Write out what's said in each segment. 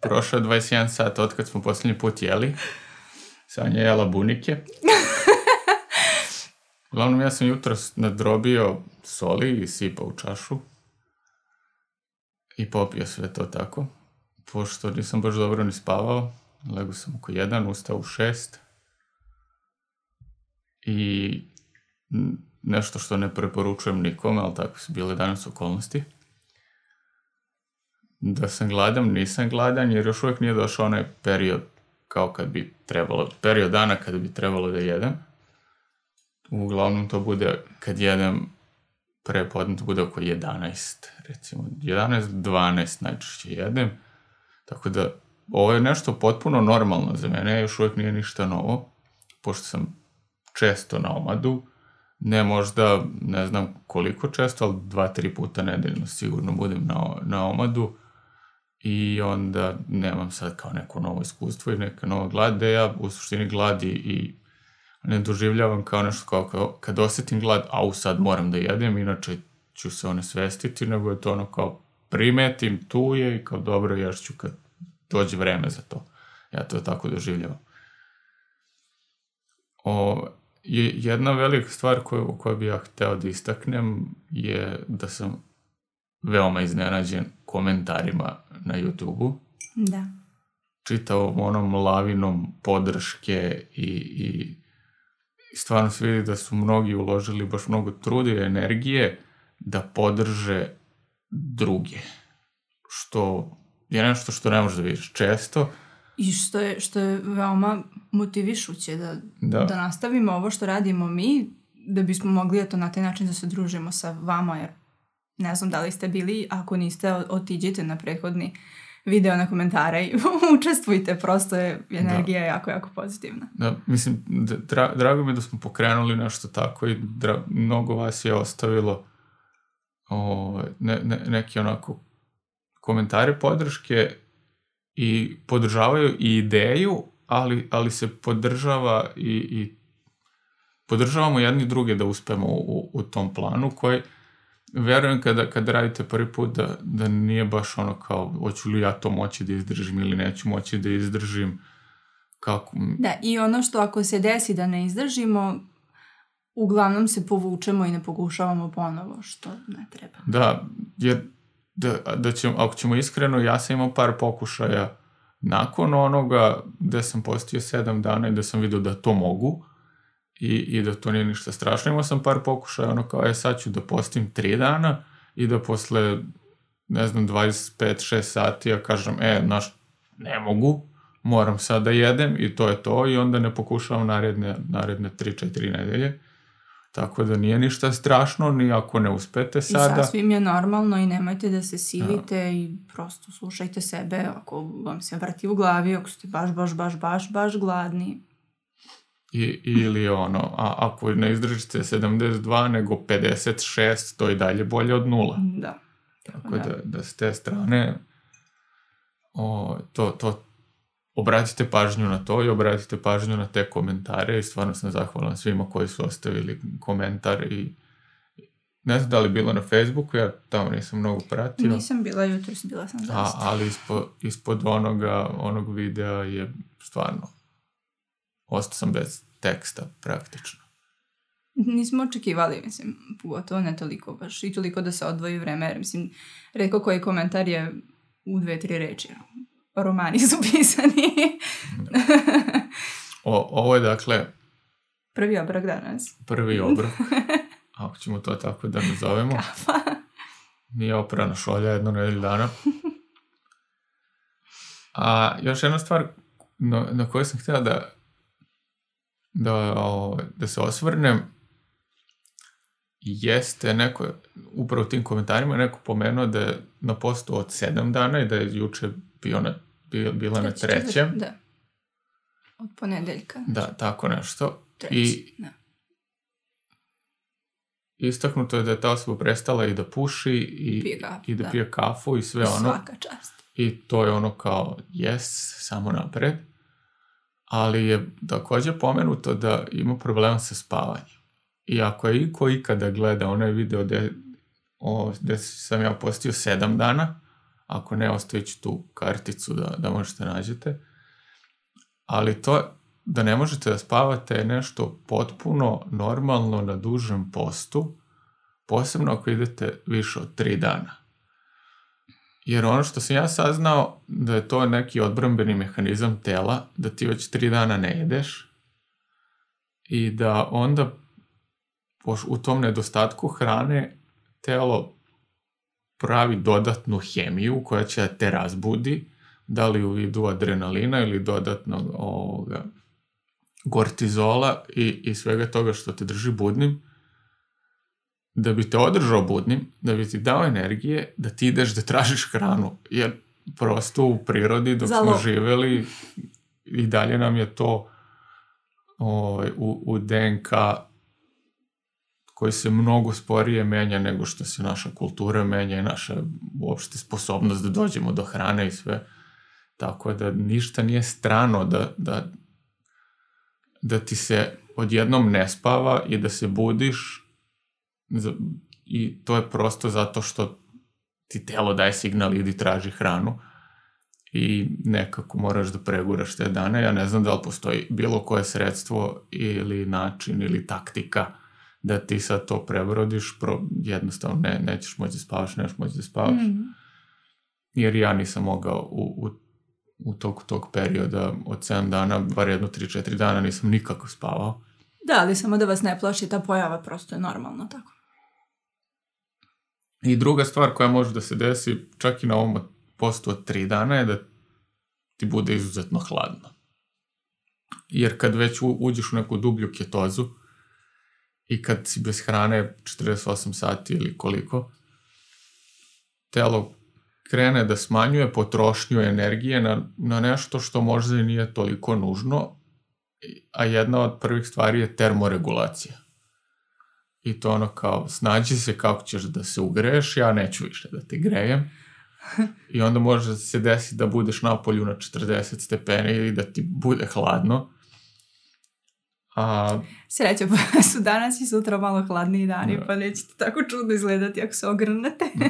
Prošao je 21 sat od kad smo poslednji put jeli. Sanja je jela bunike. Uglavnom, ja sam jutro nadrobio soli i sipao u čašu. I popio sve to tako. Pošto nisam baš dobro ni spavao, lego sam oko jedan, ustao u šest. I nešto što ne preporučujem nikome, ali tako su bile danas okolnosti da sam gladan, nisam gladan, jer još uvijek nije došao onaj period kao kad bi trebalo, period dana kada bi trebalo da jedem. Uglavnom to bude kad jedem prepodne, to bude oko 11, recimo 11, 12 najčešće jedem. Tako da ovo je nešto potpuno normalno za mene, još uvijek nije ništa novo, pošto sam često na omadu, ne možda, ne znam koliko često, ali dva, tri puta nedeljno sigurno budem na, na omadu i onda nemam sad kao neko novo iskustvo i neka nova glad, da ja u suštini gladi i ne doživljavam kao nešto kao, kao kad osetim glad, au sad moram da jedem, inače ću se one svestiti, nego je to ono kao primetim, tu je i kao dobro još ću kad dođe vreme za to. Ja to tako doživljavam. O, jedna velika stvar koju, koju bi ja hteo da istaknem je da sam veoma iznenađen komentarima na YouTube-u. Da. Čitavom onom lavinom podrške i, i, i stvarno se vidi da su mnogi uložili baš mnogo truda i energije da podrže druge. Što je nešto što ne možeš da vidiš često. I što je, što je veoma motivišuće da, da. da nastavimo ovo što radimo mi, da bismo mogli eto, na taj način da se družimo sa vama, jer Ne znam da li ste bili, ako niste, otiđite na prethodni video na komentare i učestvujte, prosto je da. energija da. jako, jako pozitivna. Da, mislim, dra, drago mi je da smo pokrenuli nešto tako i dra, mnogo vas je ostavilo o, ne, ne, neki onako komentare podrške i podržavaju i ideju, ali, ali se podržava i, i podržavamo jedni druge da uspemo u, u tom planu koji verujem kada, kada radite prvi put da, da nije baš ono kao hoću li ja to moći da izdržim ili neću moći da izdržim kako... Da, i ono što ako se desi da ne izdržimo, uglavnom se povučemo i ne pokušavamo ponovo, što ne treba. Da, jer da, da ćemo, ako ćemo iskreno, ja sam imao par pokušaja nakon onoga gde sam postio sedam dana i da sam vidio da to mogu, i, i da to nije ništa strašno. Imao sam par pokušaja, ono kao, e sad ću da postim tri dana i da posle, ne znam, 25-6 sati ja kažem, e, znaš, ne mogu, moram sad da jedem i to je to i onda ne pokušavam naredne, naredne 3-4 nedelje. Tako da nije ništa strašno, ni ako ne uspete sada. I sasvim je normalno i nemojte da se silite ja. Da. i prosto slušajte sebe ako vam se vrti u glavi, ako ste baš, baš, baš, baš, baš gladni I, ili ono, a ako ne izdržite 72 nego 56, to je dalje bolje od nula. Mm, da. Tako da. da, da s te strane o, to, to obratite pažnju na to i obratite pažnju na te komentare i stvarno sam zahvalan svima koji su ostavili komentar i ne znam da li bilo na Facebooku, ja tamo nisam mnogo pratio. Nisam bila jutros, bila sam zaista. A, ali ispod, ispod onoga, onog videa je stvarno ostao sam bez teksta praktično. Nismo očekivali, mislim, pogotovo ne toliko baš i toliko da se odvoji vreme, jer mislim, rekao koji komentar je u dve, tri reči. Romani su pisani. Da. o, ovo je dakle... Prvi obrok danas. Prvi obrok, ako ćemo to tako da nazovemo. Kafa. Nije oprana šolja jedno nedelju dana. A još jedna stvar na, na koju sam htela da da, da se osvrnem jeste neko, upravo tim komentarima neko pomenuo da je na postu od sedam dana i da je juče bio na, bila, bila Treći, na trećem. da. Od ponedeljka. Da, tako nešto. Treći, I, da. Istaknuto je da je ta osoba prestala i da puši i, da Pira, i da, da pije kafu i sve Svaka ono. Svaka čast. I to je ono kao, jes, samo napred ali je takođe pomenuto da ima problema sa spavanjem. I ako je iko ikada gleda onaj video gde, o, gde sam ja postio sedam dana, ako ne, ostavit tu karticu da, da možete nađete, ali to da ne možete da spavate je nešto potpuno normalno na dužem postu, posebno ako idete više od tri dana. Jer ono što sam ja saznao da je to neki odbrambeni mehanizam tela, da ti već tri dana ne jedeš i da onda u tom nedostatku hrane telo pravi dodatnu hemiju koja će te razbudi, da li u vidu adrenalina ili dodatnog ovoga, kortizola i, i svega toga što te drži budnim da bi te održao budnim, da bi ti dao energije, da ti ideš da tražiš hranu. Jer prosto u prirodi dok Zalo. smo živeli i dalje nam je to ovaj, u, u DNK koji se mnogo sporije menja nego što se naša kultura menja i naša uopšte sposobnost da dođemo do hrane i sve. Tako da ništa nije strano da, da, da ti se odjednom ne spava i da se budiš i to je prosto zato što ti telo daje signal ili traži hranu i nekako moraš da preguraš te dane. Ja ne znam da li postoji bilo koje sredstvo ili način ili taktika da ti sad to prebrodiš, pro, jednostavno ne, nećeš moći da spavaš, nećeš moći da spavaš. Mm -hmm. Jer ja nisam mogao u, u, u toku tog perioda od 7 dana, bar jedno 3-4 dana nisam nikako spavao. Da, ali samo da vas ne plaši, ta pojava prosto je normalno tako. I druga stvar koja može da se desi čak i na ovom postu od tri dana je da ti bude izuzetno hladno. Jer kad već uđeš u neku dublju ketozu i kad si bez hrane 48 sati ili koliko, telo krene da smanjuje potrošnju energije na, na nešto što možda i nije toliko nužno, a jedna od prvih stvari je termoregulacija i to ono kao snađi se kako ćeš da se ugreješ, ja neću više da te grejem. I onda može da se desiti da budeš na polju na 40 stepeni i da ti bude hladno. A... Sreća, pa su danas i sutra malo hladniji dani, da. pa nećete tako čudno izgledati ako se ogrnete. da.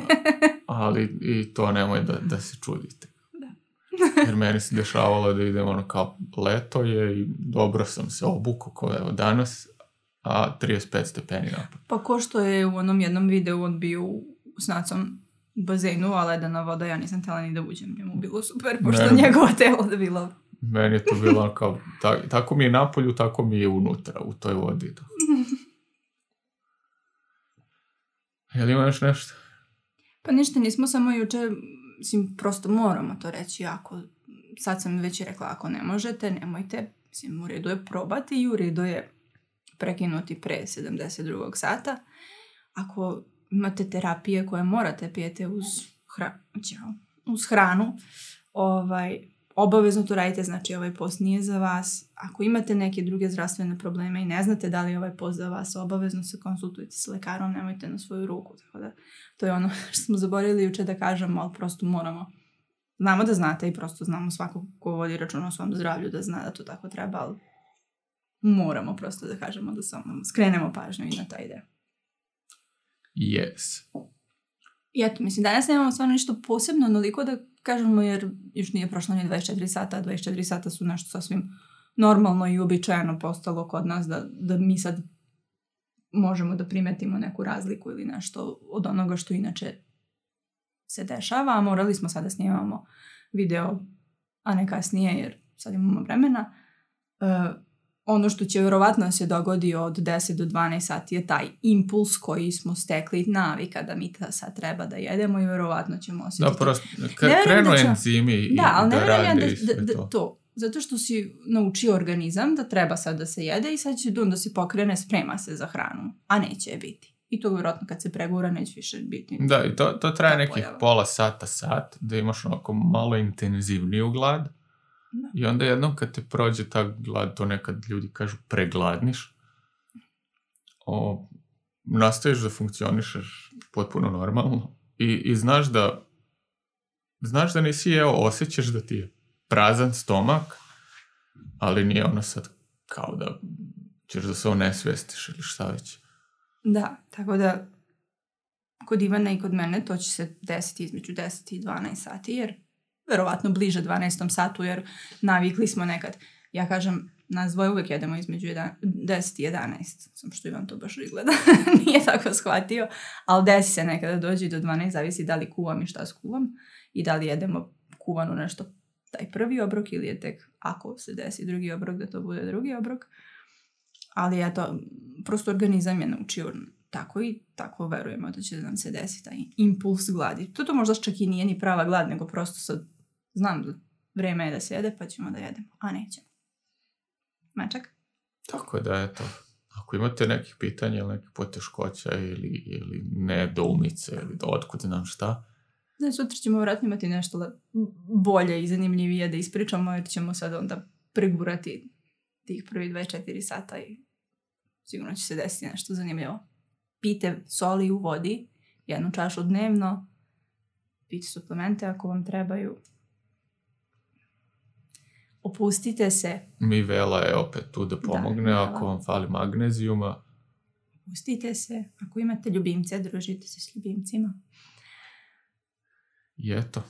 Ali i to nemoj da, da se čudite. Da. Jer meni se dešavalo da idem ono kao leto je i dobro sam se obuko kao evo danas, a, 35 stepeni napad. Pa ko što je u onom jednom videu on bio s nacom u bazenu, a da ledana voda, ja nisam tela ni da uđem. Njemu bilo super, pošto ne, njegovo telo da bilo... Meni je to bilo kao, ta, tako mi je napolju, tako mi je unutra, u toj vodi. Tako. Da. Jel ima još nešto? Pa ništa, nismo samo juče, mislim, prosto moramo to reći, ako, sad sam već rekla, ako ne možete, nemojte, mislim, u redu je probati i u redu je prekinuti pre 72. sata. Ako imate terapije koje morate pijete uz, hra, znači, uz hranu, ovaj, obavezno to radite, znači ovaj post nije za vas. Ako imate neke druge zdravstvene probleme i ne znate da li je ovaj post za vas, obavezno se konsultujte s lekarom, nemojte na svoju ruku. Tako da, to je ono što smo zaborili juče da kažemo, ali prosto moramo znamo da znate i prosto znamo svako ko vodi računa o svom zdravlju da zna da to tako treba, ali moramo prosto da kažemo da samo skrenemo pažnju i na taj deo. Yes. I eto, mislim, danas nemamo stvarno ništa posebno onoliko da kažemo jer još nije prošlo ni 24 sata, 24 sata su nešto sasvim normalno i uobičajeno postalo kod nas da, da mi sad možemo da primetimo neku razliku ili nešto od onoga što inače se dešava, a morali smo sada snimamo video, a ne kasnije jer sad imamo vremena. Uh, ono što će verovatno da se dogodi od 10 do 12 sati je taj impuls koji smo stekli navika da mi ta sad treba da jedemo i verovatno ćemo osjetiti. Da, prosto, da krenu da će... enzimi i da, ali da ne da, da, da, to. Zato što si naučio organizam da treba sad da se jede i sad će dun da se pokrene, sprema se za hranu, a neće je biti. I to vjerojatno kad se pregura neće više biti. Da, i to, to traje nekih pola sata, sat, da imaš onako malo intenzivniju glad Da. I onda jednom kad te prođe ta glad, to nekad ljudi kažu pregladniš, o, nastaješ da funkcionišeš potpuno normalno i, i znaš da znaš da nisi jeo, osjećaš da ti je prazan stomak, ali nije ono sad kao da ćeš da se nesvestiš ili šta već. Da, tako da kod Ivana i kod mene to će se desiti između 10 i 12 sati, jer verovatno bliže 12. satu jer navikli smo nekad. Ja kažem, nas dvoje uvek jedemo između 10 i 11, sam što Ivan to baš izgleda, nije tako shvatio, ali desi se nekada dođi do 12, zavisi da li kuvam i šta skuvam i da li jedemo kuvanu nešto taj prvi obrok ili je tek ako se desi drugi obrok da to bude drugi obrok. Ali eto, prosto organizam je naučio tako i tako verujemo da će nam se desiti taj impuls gladi. To to možda čak i nije ni prava glad, nego prosto sad znam da vreme je da se jede, pa ćemo da jedemo, a nećemo. Mačak? Tako da, eto. Ako imate nekih pitanja ili nekih poteškoća ili, ili nedoumice ili da otkud nam šta, Da, sutra ćemo vratno imati nešto bolje i zanimljivije da ispričamo, jer ćemo sad onda pregurati tih prvi 24 sata i sigurno će se desiti nešto zanimljivo pijte soli u vodi, jednu čašu dnevno, pijte suplemente ako vam trebaju. Opustite se. Mi vela je opet tu da, da pomogne da, ako vam fali magnezijuma. Opustite se. Ako imate ljubimce, družite se s ljubimcima. I eto.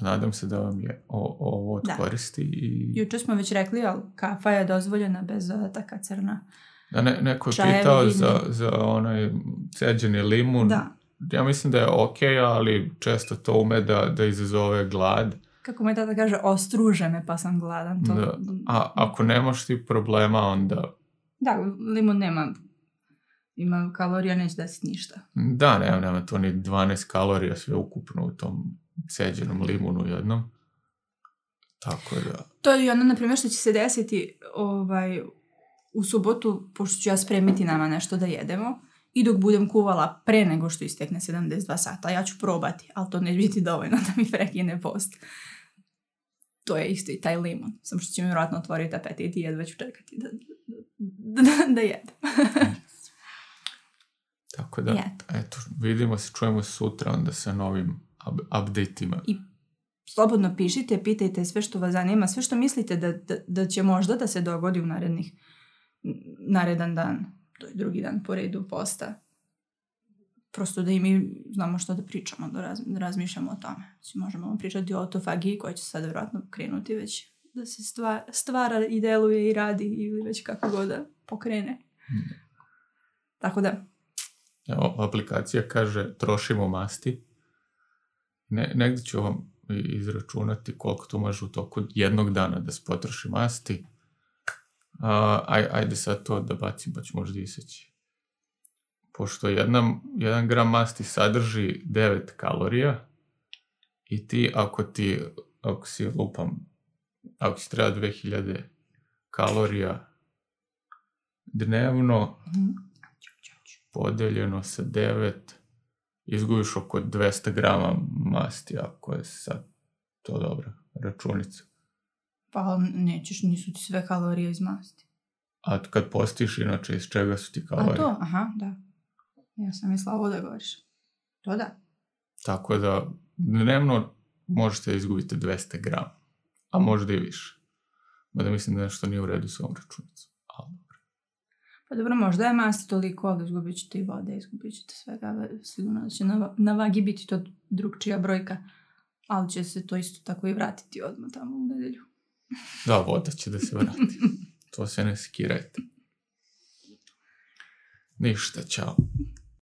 Nadam se da vam je ovo od da. koristi. I... Juče smo već rekli, ali kafa je dozvoljena bez dodataka crna. Da, ne, neko je pitao za, za onaj ceđeni limun. Da. Ja mislim da je okej, okay, ali često to ume da, da izazove glad. Kako me tada kaže, ostruže me pa sam gladan. To... Da. A ako nemaš ti problema, onda... Da, limun nema ima kalorija, neće da ništa. Da, nema, nema to ni 12 kalorija sve ukupno u tom ceđenom limunu jednom. Tako da. To je ono, na primjer, što će se desiti ovaj, u subotu, pošto ću ja spremiti nama nešto da jedemo, i dok budem kuvala pre nego što istekne 72 sata, ja ću probati, ali to neće biti dovoljno da mi prekine post. To je isto i taj limun, samo što će mi vjerojatno otvoriti apetit i jedva ću čekati da, da, da, da jedem. Tako da, yeah. eto, vidimo se, čujemo se sutra onda sa novim up- update-ima. I slobodno pišite, pitajte sve što vas zanima, sve što mislite da, da, da će možda da se dogodi u narednih naredan dan, to je drugi dan po redu posta, prosto da i mi znamo što da pričamo, da, raz, da razmišljamo o tome. Znači, možemo pričati o autofagiji koja će sad vjerojatno krenuti već da se stvara, stvara i deluje i radi ili već kako god da pokrene. Mm-hmm. Tako da. Evo, aplikacija kaže trošimo masti. Ne, negdje ću vam izračunati koliko to može u toku jednog dana da se potroši masti Uh, aj, ajde sad to da bacim, pa ću možda iseći. Pošto jedna, jedan gram masti sadrži 9 kalorija i ti, ako ti, ako si lupam, ako si treba 2000 kalorija dnevno, podeljeno sa 9, izgubiš oko 200 grama masti, ako je sad to dobra računica. Pa nećeš, nisu ti sve kalorije iz masti. A kad postiš, inače, iz čega su ti kalorije? A to, aha, da. Ja sam mislila ovo da govoriš. To da. Tako da, dnevno možete da izgubiti 200 grama, a možda i više. Mada mislim da nešto nije u redu sa ovom računicom. Ali dobro. Pa dobro, možda je masa toliko, ali izgubit ćete i vode, izgubit ćete svega. Sigurno da će na, na vagi biti to drugčija brojka, ali će se to isto tako i vratiti odmah tamo u nedelju. Da, voda će da se vrati. To se ne skirajte. Ništa, čao.